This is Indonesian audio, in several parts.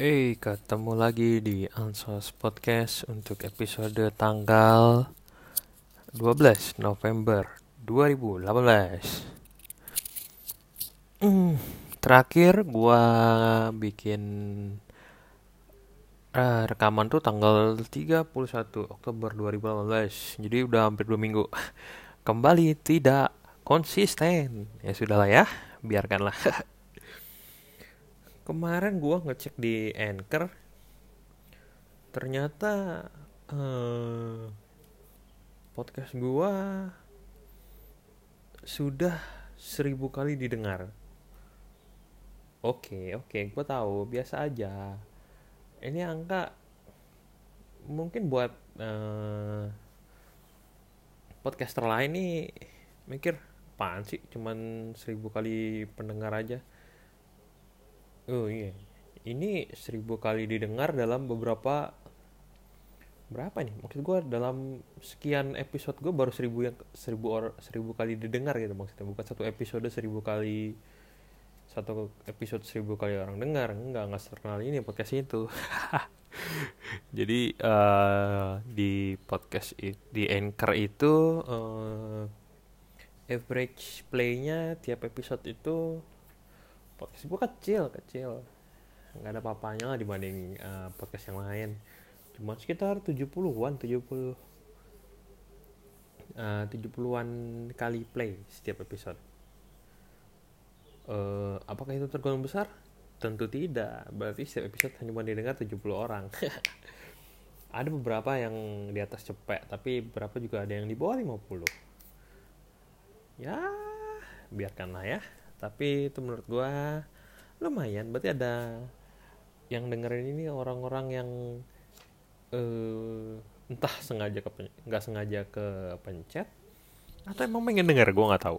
Eh, ketemu lagi di Ansos Podcast untuk episode tanggal 12 November 2018. Hmm, terakhir gua bikin uh, rekaman tuh tanggal 31 Oktober 2018. Jadi udah hampir 2 minggu. Kembali tidak konsisten. Ya sudahlah ya, biarkanlah. kemarin gua ngecek di Anchor ternyata uh, podcast gua sudah seribu kali didengar. Oke oke gua tahu biasa aja. Ini angka mungkin buat uh, podcaster lain nih mikir apaan sih? Cuman seribu kali pendengar aja Oh iya, ini seribu kali didengar dalam beberapa berapa nih? Maksud gue dalam sekian episode gue baru seribu yang seribu or seribu kali didengar gitu maksudnya. Bukan satu episode seribu kali satu episode seribu kali orang dengar. Enggak nggak terkenal ini podcast itu. Jadi uh, di podcast di anchor itu uh, average playnya tiap episode itu podcast gue kecil kecil. Nggak ada papanya lah dibanding uh, podcast yang lain. Cuma sekitar 70-an 70 uh, 70-an kali play setiap episode. Uh, apakah itu tergolong besar? Tentu tidak. Berarti setiap episode hanya didengar 70 orang. Ada beberapa yang di atas cepet tapi beberapa juga ada yang di bawah 50 ya biarkanlah ya tapi itu menurut gue lumayan. Berarti ada yang dengerin ini orang-orang yang uh, entah sengaja ke nggak sengaja ke pencet. Atau emang pengen denger? Gue nggak tahu.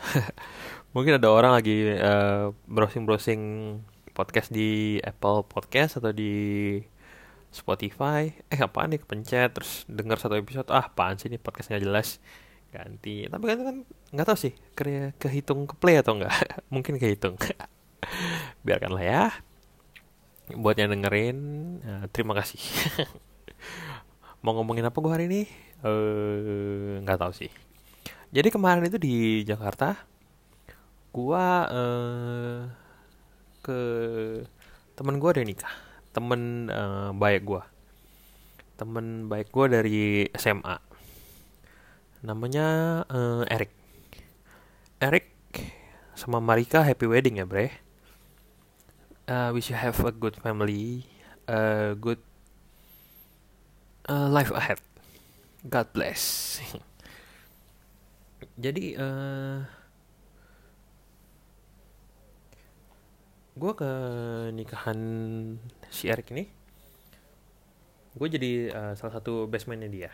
Mungkin ada orang lagi uh, browsing browsing podcast di Apple Podcast atau di Spotify. Eh apaan nih kepencet terus denger satu episode ah apaan sih ini podcast nggak jelas ganti. Tapi kan kan nggak tahu sih ke kehitung ke play atau enggak mungkin kehitung. Biarkanlah ya. Buat yang dengerin uh, terima kasih. Mau ngomongin apa gue hari ini? Uh, nggak tahu sih. Jadi kemarin itu di Jakarta gue uh, ke temen gue ada nikah. Temen uh, baik gue temen baik gue dari SMA namanya uh, Eric. Eric sama Marika happy wedding ya bre. Uh, wish you have a good family a good uh, life ahead. God bless. Jadi uh, gue ke nikahan si Eric ini gue jadi uh, salah satu basementnya dia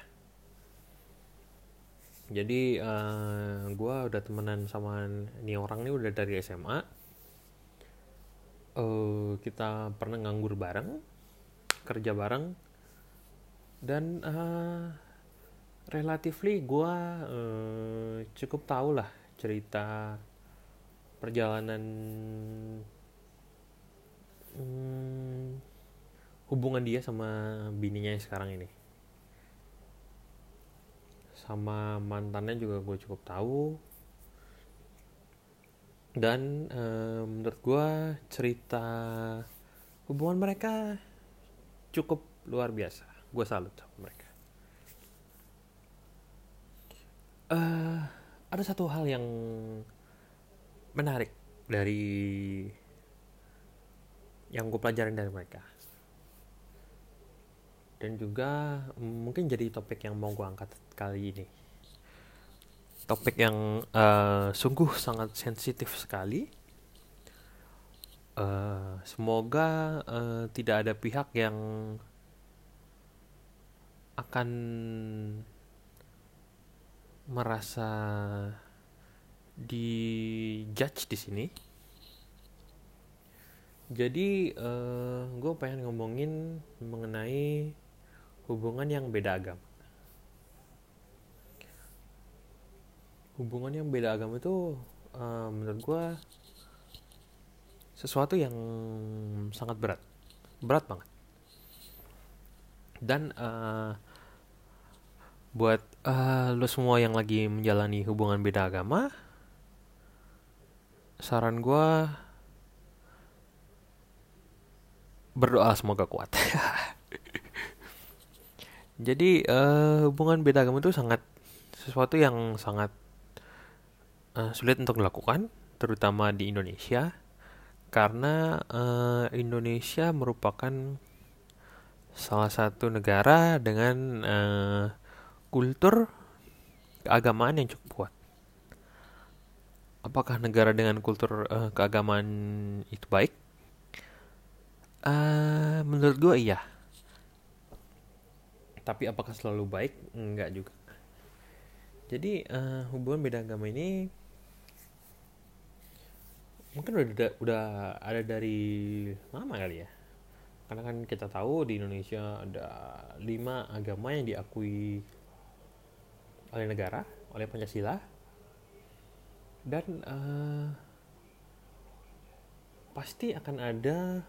jadi uh, eh, gue udah temenan sama ini orang nih udah dari SMA uh, eh, kita pernah nganggur bareng kerja bareng dan uh, relatively gue uh, cukup tahu lah cerita perjalanan um, hubungan dia sama bininya sekarang ini sama mantannya juga gue cukup tahu. Dan e, menurut gue cerita hubungan mereka cukup luar biasa. Gue salut sama mereka. E, ada satu hal yang menarik dari yang gue pelajarin dari mereka dan juga mm, mungkin jadi topik yang mau gue angkat kali ini. Topik yang uh, sungguh sangat sensitif sekali. Uh, semoga uh, tidak ada pihak yang akan merasa di judge di sini. Jadi uh, gue pengen ngomongin mengenai hubungan yang beda agama. Hubungan yang beda agama itu uh, menurut gue sesuatu yang sangat berat. Berat banget. Dan uh, buat uh, lo semua yang lagi menjalani hubungan beda agama saran gue berdoa semoga kuat jadi uh, hubungan beda agama itu sangat sesuatu yang sangat uh, sulit untuk dilakukan terutama di Indonesia karena uh, Indonesia merupakan salah satu negara dengan uh, kultur keagamaan yang cukup kuat. Apakah negara dengan kultur uh, keagamaan itu baik? Uh, menurut gue iya. Tapi apakah selalu baik? Enggak juga. Jadi uh, hubungan beda agama ini mungkin udah udah ada dari lama kali ya karena kan kita tahu di Indonesia ada lima agama yang diakui oleh negara oleh Pancasila dan uh, pasti akan ada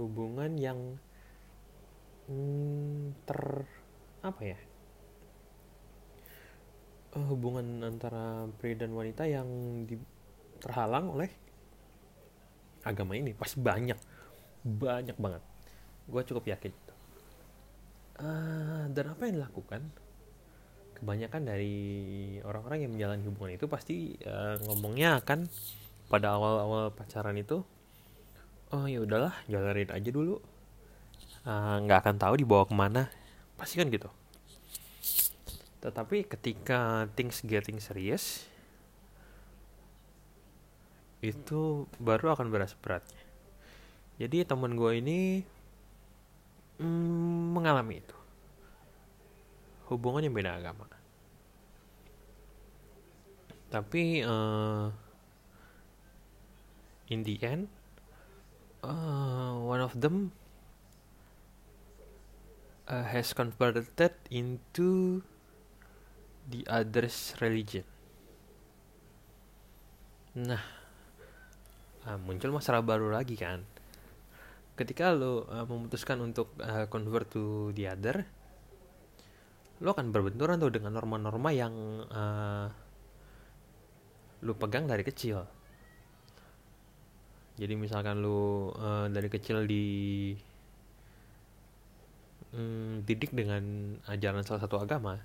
hubungan yang hmm, ter apa ya? Uh, hubungan antara pria dan wanita yang di, terhalang oleh agama ini. Pasti banyak. Banyak banget. Gue cukup yakin. Uh, dan apa yang dilakukan? Kebanyakan dari orang-orang yang menjalani hubungan itu pasti uh, ngomongnya akan pada awal-awal pacaran itu oh ya udahlah jalanin aja dulu. Eh, nggak uh, akan tahu dibawa ke mana pasti kan gitu tetapi ketika things getting serious itu baru akan berasa berat. Jadi teman gue ini mm, mengalami itu. Hubungan yang beda agama. Tapi uh, in the end, uh, one of them uh, has converted into the other's religion. Nah, uh, muncul masalah baru lagi kan ketika lo uh, memutuskan untuk uh, convert to the other lo akan berbenturan tuh dengan norma-norma yang uh, lo pegang dari kecil jadi misalkan lo uh, dari kecil di um, didik dengan ajaran salah satu agama.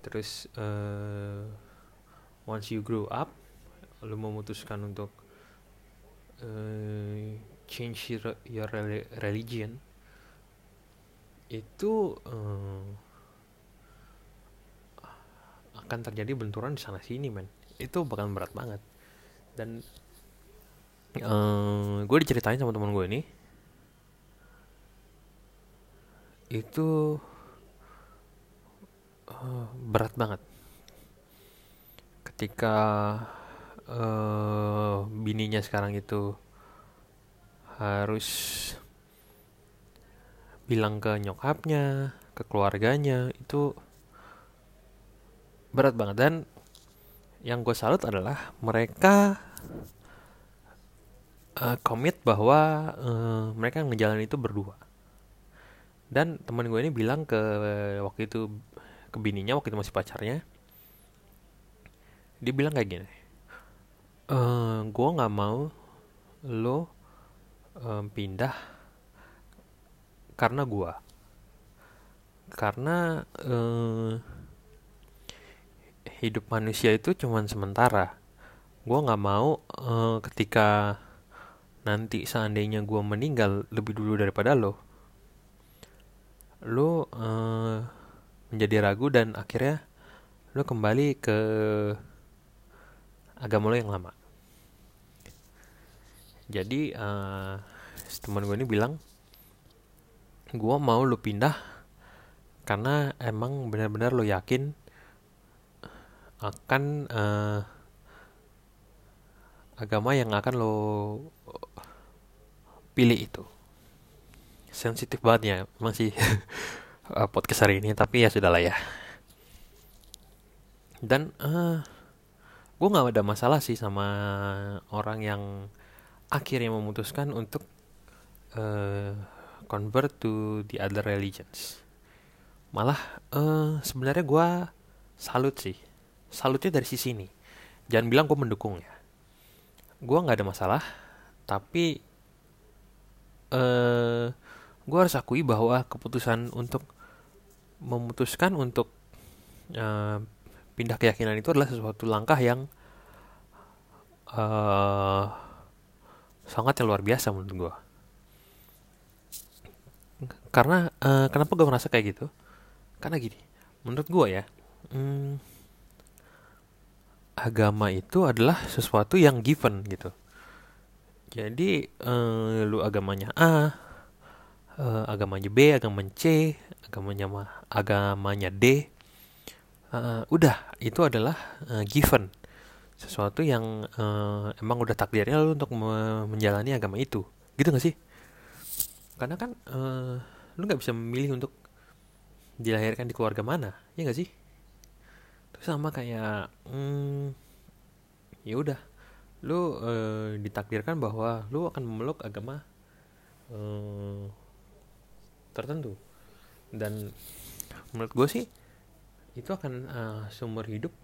Terus uh, once you grow up lu memutuskan untuk uh, change your, your religion itu uh, akan terjadi benturan di sana sini men. Itu bakal berat banget. Dan uh, gue diceritain sama teman gue ini itu uh, berat banget. Ketika uh, bininya sekarang itu harus bilang ke nyokapnya, ke keluarganya itu berat banget. Dan yang gue salut adalah mereka uh, komit bahwa uh, mereka ngejalanin itu berdua dan teman gue ini bilang ke waktu itu ke bininya waktu itu masih pacarnya dia bilang kayak gini uh, eh, gue nggak mau lo um, pindah karena gue karena uh, hidup manusia itu cuman sementara. Gue nggak mau uh, ketika nanti seandainya gue meninggal lebih dulu daripada lo lo uh, menjadi ragu dan akhirnya lo kembali ke agama lo yang lama. Jadi uh, teman gue ini bilang gue mau lo pindah karena emang benar-benar lo yakin akan uh, agama yang akan lo pilih itu sensitif banget ya masih podcast hari ini tapi ya sudahlah ya. Dan uh, gue nggak ada masalah sih sama orang yang akhirnya memutuskan untuk uh, convert to the other religions. Malah uh, sebenarnya gue salut sih. Salutnya dari sisi ini. Jangan bilang gue mendukung ya. Gue nggak ada masalah tapi uh, gue harus akui bahwa keputusan untuk memutuskan untuk uh, pindah keyakinan itu adalah sesuatu langkah yang uh, sangat yang luar biasa menurut gue karena uh, kenapa gue merasa kayak gitu? Karena gini menurut gue ya hmm, agama itu adalah sesuatu yang given gitu. Jadi uh, lu agamanya A uh, agamanya B agamanya C agamanya agamanya D. Uh, udah itu adalah uh, given. Sesuatu yang uh, emang udah takdirnya lu untuk me menjalani agama itu. Gitu gak sih? Karena kan uh, lu nggak bisa memilih untuk dilahirkan di keluarga mana ya gak sih? Terus sama kayak hmm, ya udah. Lu uh, ditakdirkan bahwa lu akan memeluk agama uh, tertentu. Dan menurut gue sih itu akan uh, seumur hidup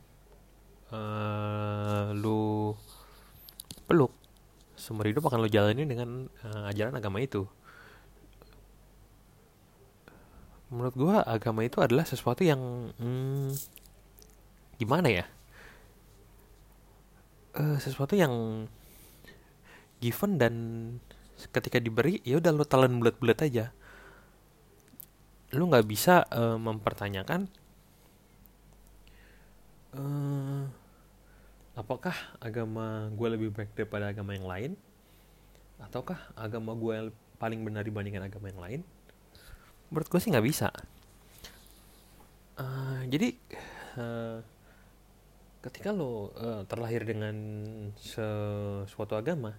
uh, lu peluk. Seumur hidup akan lu jalani dengan uh, ajaran agama itu. Menurut gue agama itu adalah sesuatu yang hmm, gimana ya? Uh, sesuatu yang given dan ketika diberi ya udah lu telan bulat-bulat aja lu nggak bisa uh, mempertanyakan uh, apakah agama gue lebih baik daripada agama yang lain? Ataukah agama gue paling benar dibandingkan agama yang lain? Menurut gue sih nggak bisa. Uh, jadi uh, ketika lo uh, terlahir dengan sesuatu agama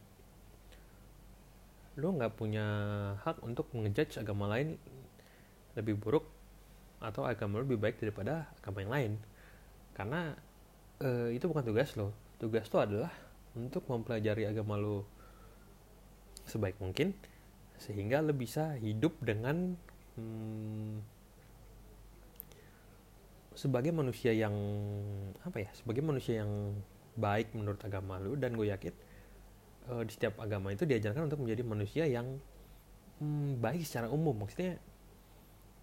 lo nggak punya hak untuk mengejudge agama lain lebih buruk atau agama lebih baik daripada agama yang lain. Karena uh, itu bukan tugas lo. Tugas lo adalah untuk mempelajari agama lo sebaik mungkin sehingga lo bisa hidup dengan hmm, sebagai manusia yang apa ya sebagai manusia yang baik menurut agama lo. Dan gue yakin uh, di setiap agama itu diajarkan untuk menjadi manusia yang hmm, baik secara umum. Maksudnya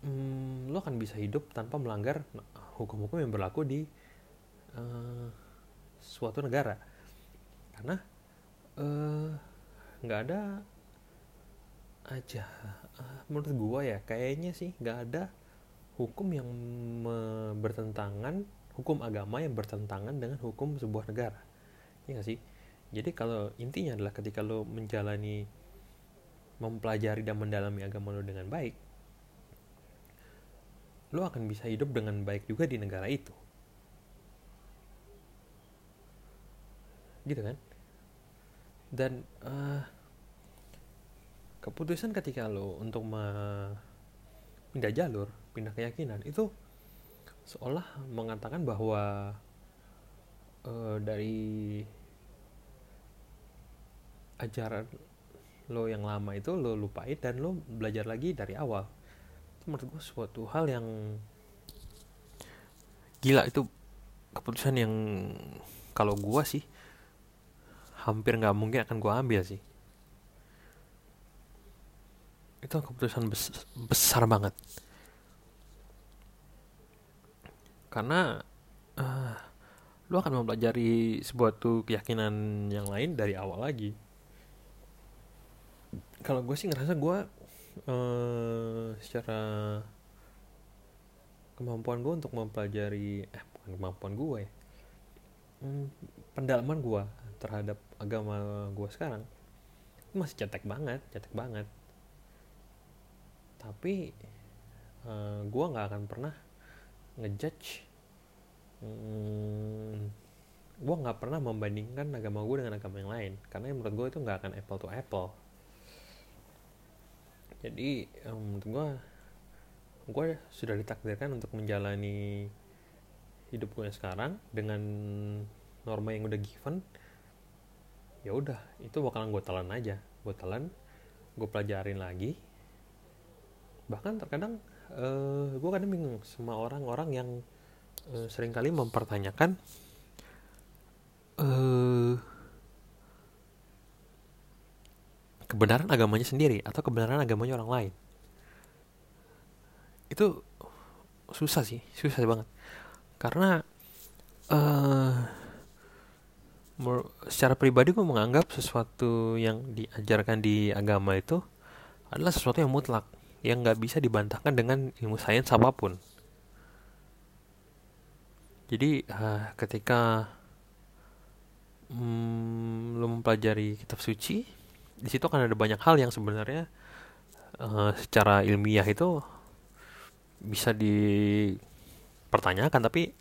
hmm, lo akan bisa hidup tanpa melanggar hukum-hukum yang berlaku di uh, suatu negara. Karena eh, nggak uh, ada aja uh, menurut gua ya kayaknya sih nggak ada hukum yang bertentangan hukum agama yang bertentangan dengan hukum sebuah negara. Ya gak sih? Jadi kalau intinya adalah ketika lo menjalani mempelajari dan mendalami agama lo dengan baik lo akan bisa hidup dengan baik juga di negara itu. Gitu kan? Dan uh, keputusan ketika lo untuk pindah jalur pindah keyakinan itu seolah mengatakan bahwa uh, dari ajaran lo yang lama itu lo lupain dan lo belajar lagi dari awal itu menurut gue suatu hal yang gila. Itu keputusan yang kalau gue sih hampir nggak mungkin akan gue ambil sih. Itu keputusan bes besar banget. Karena uh, lu akan mempelajari sebuah tuh keyakinan yang lain dari awal lagi. Kalau gue sih ngerasa gue uh, secara kemampuan gue untuk mempelajari eh bukan kemampuan gue ya. Hmm, pendalaman gue terhadap agama gue sekarang masih cetek banget cetek banget. Tapi uh, eh, gue nggak akan pernah ngejudge hmm, gue nggak pernah membandingkan agama gue dengan agama yang lain. Karena menurut gue itu nggak akan apple to apple jadi um, menurut gue gue sudah ditakdirkan untuk menjalani hidup gue sekarang dengan norma yang udah given. Ya udah itu bakalan gue telan aja. Gue telan gue pelajarin lagi. Bahkan terkadang uh, gue kadang bingung sama orang-orang yang uh, sering kali mempertanyakan uh, kebenaran agamanya sendiri atau kebenaran agamanya orang lain. Itu susah sih susah banget. Karena uh, secara pribadi gue menganggap sesuatu yang diajarkan di agama itu adalah sesuatu yang mutlak yang nggak bisa dibantahkan dengan ilmu sains apa pun. Jadi uh, ketika hmm, lo mempelajari kitab suci di situ akan ada banyak hal yang sebenarnya uh, secara ilmiah itu bisa dipertanyakan tapi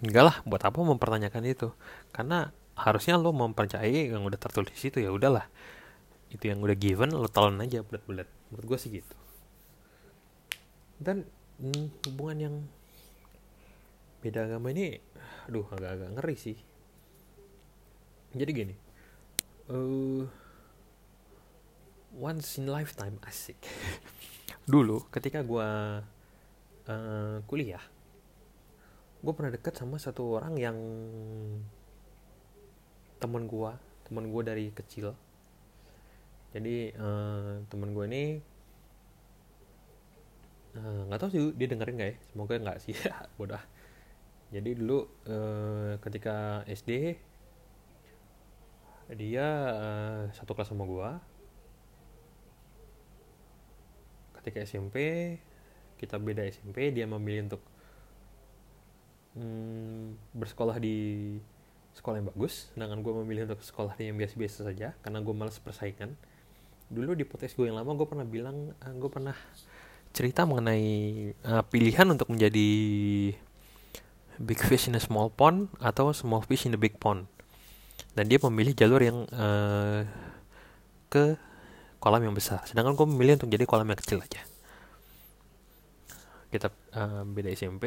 enggak lah buat apa mempertanyakan itu? Karena harusnya lo mempercayai yang udah tertulis itu ya udahlah. Itu yang udah given lo telan aja bulat-bulat. Menurut gue sih gitu. Dan hmm, hubungan yang beda agama ini aduh agak-agak ngeri sih. Jadi gini uh, once in lifetime asik. Dulu ketika gue uh, kuliah gue pernah deket sama satu orang yang temen gue temen gue dari kecil. Jadi uh, temen gue ini eh, nggak uh, tahu sih dia dengerin nggak ya? Semoga nggak sih. Bodoh jadi dulu uh, ketika SD dia uh, satu kelas sama gue ketika SMP kita beda SMP dia memilih untuk hmm, bersekolah di sekolah yang bagus sedangkan gue memilih untuk sekolah yang biasa-biasa saja karena gue malas persaingan. Dulu di podcast gue yang lama gue pernah bilang uh, gue pernah cerita mengenai uh, pilihan untuk menjadi big fish in a small pond atau small fish in a big pond. Dan dia memilih jalur yang uh, ke kolam yang besar. Sedangkan gue memilih untuk jadi kolam yang kecil aja. Kita uh, beda SMP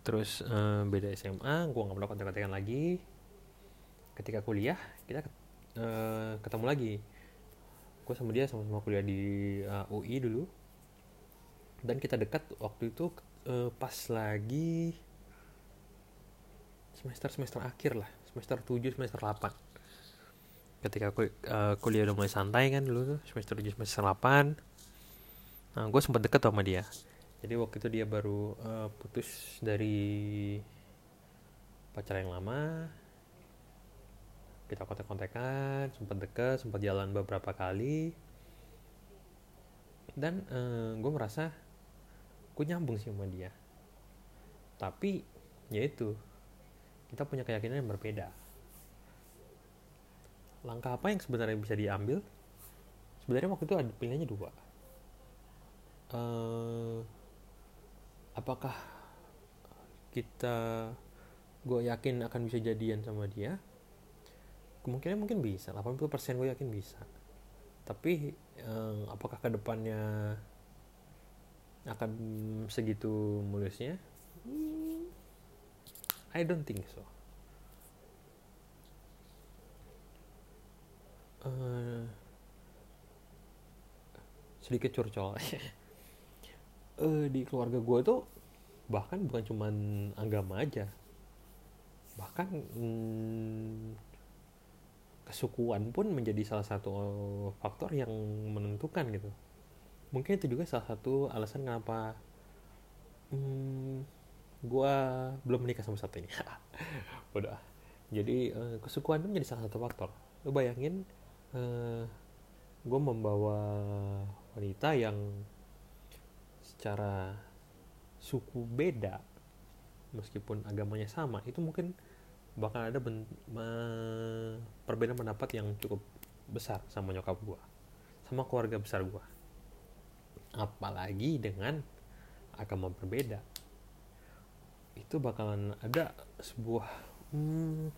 terus uh, beda SMA gue nggak pernah kontak-kontakan lagi. Ketika kuliah kita uh, ketemu lagi. Gue sama dia sama-sama kuliah di uh, UI dulu. Dan kita dekat waktu itu uh, pas lagi semester semester akhir lah. Semester 7 semester 8 ketika aku uh, kuliah udah mulai santai kan dulu tuh semester 7 semester 8 nah gue sempat deket sama dia. Jadi waktu itu dia baru uh, putus dari pacar yang lama. Kita kontak-kontakan sempat deket sempat jalan beberapa kali. Dan uh, gue merasa gue nyambung sih sama dia. Tapi ya itu kita punya keyakinan yang berbeda langkah apa yang sebenarnya bisa diambil? Sebenarnya waktu itu ada pilihannya dua. Uh, apakah kita gue yakin akan bisa jadian sama dia? Kemungkinan mungkin bisa 80% gue yakin bisa. Tapi um, apakah ke depannya akan segitu mulusnya hmm, I don't think so uh, sedikit curcol. Uh, di keluarga gue tuh bahkan bukan cuman agama aja. Bahkan hmm, kesukuan pun menjadi salah satu faktor yang menentukan gitu. Mungkin itu juga salah satu alasan kenapa hmm, gue belum menikah sama satu ini. Udah jadi uh, kesukuan itu menjadi salah satu faktor. Lo bayangin uh, eh, gue membawa wanita yang secara suku beda meskipun agamanya sama itu mungkin bakal ada ben, me, perbedaan pendapat yang cukup besar sama nyokap gue sama keluarga besar gue apalagi dengan agama berbeda. Itu bakalan ada sebuah hmm,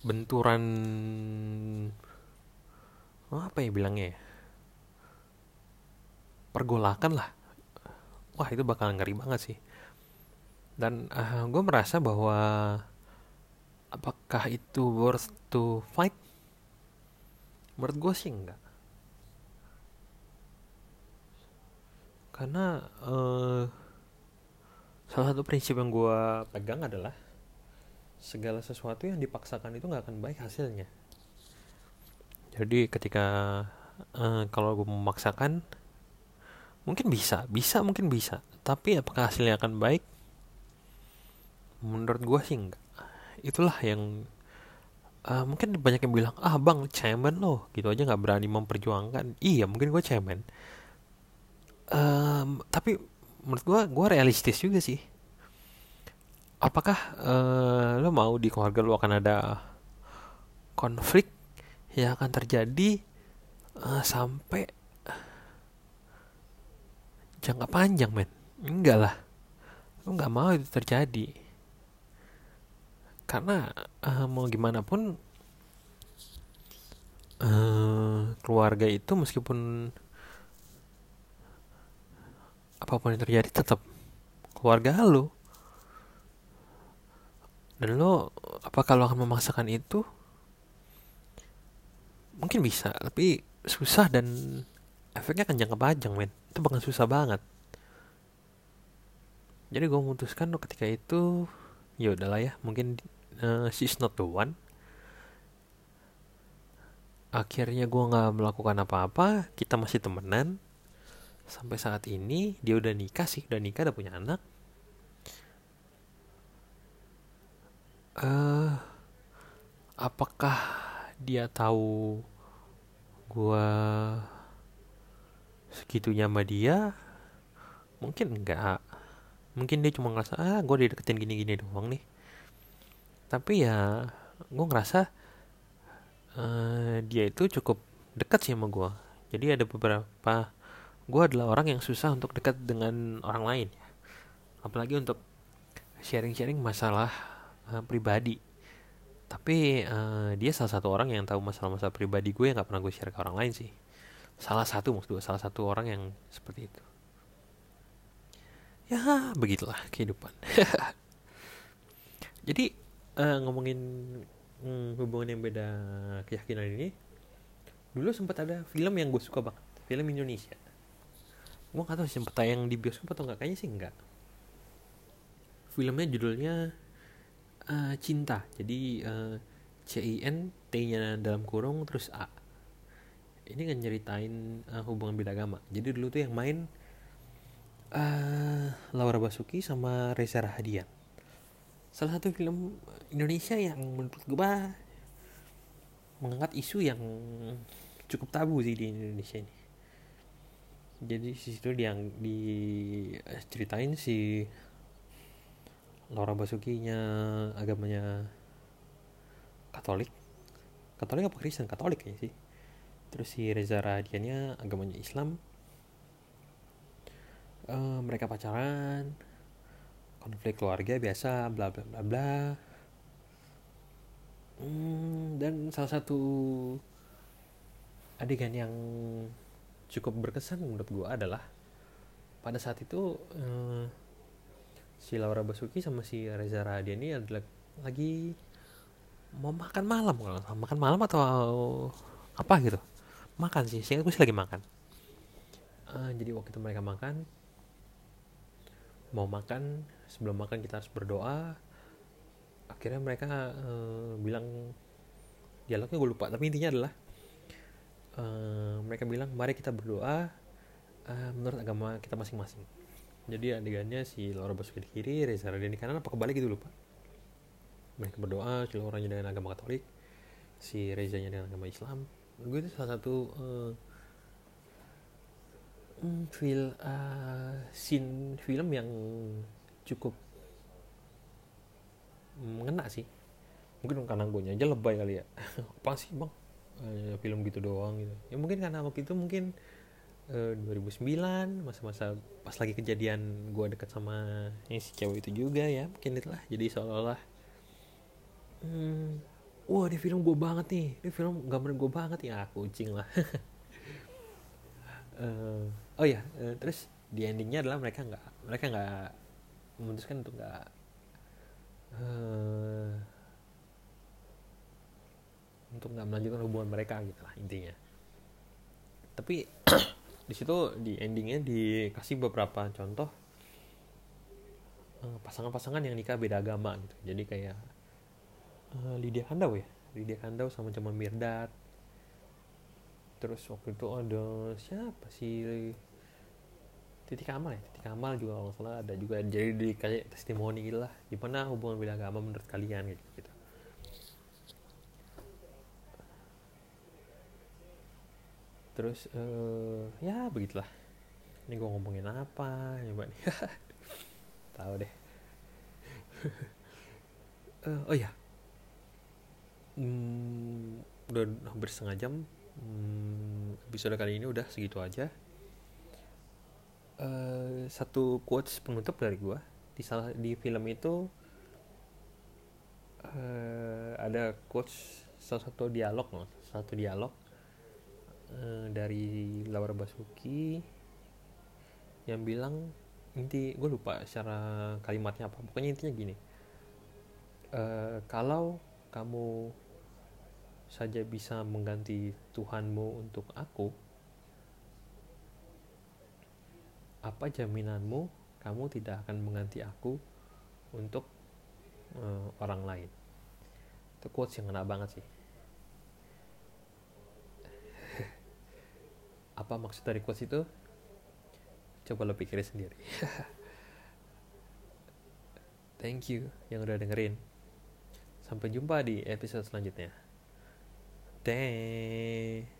benturan apa ya bilangnya ya? Pergolakan lah. Wah itu bakal ngeri banget sih. Dan uh, gue merasa bahwa apakah itu worth to fight? Menurut gue sih enggak. Karena uh, salah satu prinsip yang gue pegang adalah segala sesuatu yang dipaksakan itu nggak akan baik hasilnya. Jadi ketika uh, kalau gue memaksakan mungkin bisa bisa mungkin bisa. Tapi apakah hasilnya akan baik? Menurut gue sih enggak itulah yang uh, mungkin banyak yang bilang ah bang cemen loh gitu aja nggak berani memperjuangkan. Iya mungkin gue cemen. Um, tapi menurut gue gue realistis juga sih apakah uh, lo mau di keluarga lo akan ada konflik yang akan terjadi uh, sampai jangka panjang men? Enggak lah. Lo nggak mau itu terjadi. Karena uh, mau gimana pun uh, keluarga itu meskipun apa pun yang terjadi tetap keluarga lo dan lo apa kalau akan memaksakan itu? Mungkin bisa tapi susah dan efeknya akan jangka panjang men. Itu bakal susah banget. Jadi gue memutuskan ketika itu ya udahlah ya mungkin uh, she's not the one. Akhirnya gue nggak melakukan apa-apa kita masih temenan. Sampai saat ini dia udah nikah sih udah nikah udah punya anak uh, apakah dia tahu gue segitunya sama dia? Mungkin enggak. Mungkin dia cuma ngerasa ah gue dideketin gini-gini doang nih. Tapi ya gue ngerasa uh, dia itu cukup dekat sih sama gue jadi ada beberapa gue adalah orang yang susah untuk dekat dengan orang lain. Apalagi untuk sharing-sharing masalah uh, pribadi. Tapi uh, dia salah satu orang yang tahu masalah-masalah pribadi gue yang gak pernah gue share ke orang lain sih. Salah satu maksud gue salah satu orang yang seperti itu. Ya begitulah kehidupan. Jadi uh, ngomongin hmm, hubungan yang beda keyakinan ini dulu sempat ada film yang gue suka banget film Indonesia. Gue gak sih sempat tayang di bioskop atau enggak kayaknya sih enggak filmnya judulnya uh, cinta. Jadi uh, C I N T nya dalam kurung terus A. Ini kan nyeritain uh, hubungan beda agama jadi dulu tuh yang main uh, Laura Basuki sama Reza Rahadian salah satu film Indonesia yang menurut gue mengangkat isu yang cukup tabu sih di Indonesia ini. Jadi di situ yang diceritain si Laura Basuki nya agamanya Katolik. Katolik apa Kristen? Katolik ya sih. Terus si Reza Radiannya agamanya Islam. Uh, mereka pacaran konflik keluarga biasa bla bla bla bla. Hmm, dan salah satu adegan yang cukup berkesan menurut gue adalah pada saat itu uh, si Laura Basuki sama si Reza Radian ini adalah lagi mau makan malam kalau makan malam atau apa gitu? Makan sih sih gue sih lagi makan. Uh, jadi waktu itu mereka makan mau makan sebelum makan kita harus berdoa. Akhirnya mereka uh, bilang dialognya gue lupa tapi intinya adalah uh, mereka bilang mari kita berdoa uh, menurut agama kita masing-masing jadi adegannya si Laura Basuki di kiri Reza Radian di kanan apa kebalik gitu lupa. Mereka berdoa si Laura dengan agama Katolik si Reza nya dengan agama Islam. Gue itu salah satu uh, feel uh, scene film yang cukup mengena sih. Mungkin karena gue aja lebay kali ya. Apa sih bang? Uh, film gitu doang gitu. Ya mungkin karena waktu itu mungkin eh, 2009 masa-masa pas lagi kejadian gue deket sama yang si cewek itu juga ya mungkin itulah. Jadi seolah-olah hmm, wah di film gue banget nih. Di film gambar gue banget ya kucing lah. Uh, oh ya uh, terus di endingnya adalah mereka nggak mereka nggak memutuskan untuk nggak uh, untuk nggak melanjutkan hubungan mereka gitu lah intinya. Tapi di situ di endingnya dikasih beberapa contoh eh, pasangan-pasangan yang nikah beda agama gitu. Jadi kayak uh, Lydia Kandau ya. Lydia Kandau sama Jamal Mirdad. Terus waktu itu ada siapa sih? Titi Kamal ya? Titi Kamal juga kalau salah ada juga. Jadi di kayak testimoni lah. Gimana hubungan beda agama menurut kalian gitu gitu terus uh, ya begitulah. Ini gue ngomongin apa coba nih. Tahu deh. Uh, oh ya hmm, udah hampir setengah jam. Hmm, episode kali ini udah segitu aja. Uh, satu quotes penutup dari gue di salah di film itu uh, ada quotes salah satu dialog loh satu dialog uh, dari Laura Basuki yang bilang inti gue lupa secara kalimatnya apa. Pokoknya intinya gini. Uh, kalau kamu saja bisa mengganti Tuhanmu untuk aku apa jaminanmu kamu tidak akan mengganti aku untuk uh, orang lain? Itu quotes yang kena banget sih apa maksud dari quotes itu? Coba lo pikirin sendiri. Thank you yang udah dengerin. Sampai jumpa di episode selanjutnya. Deh.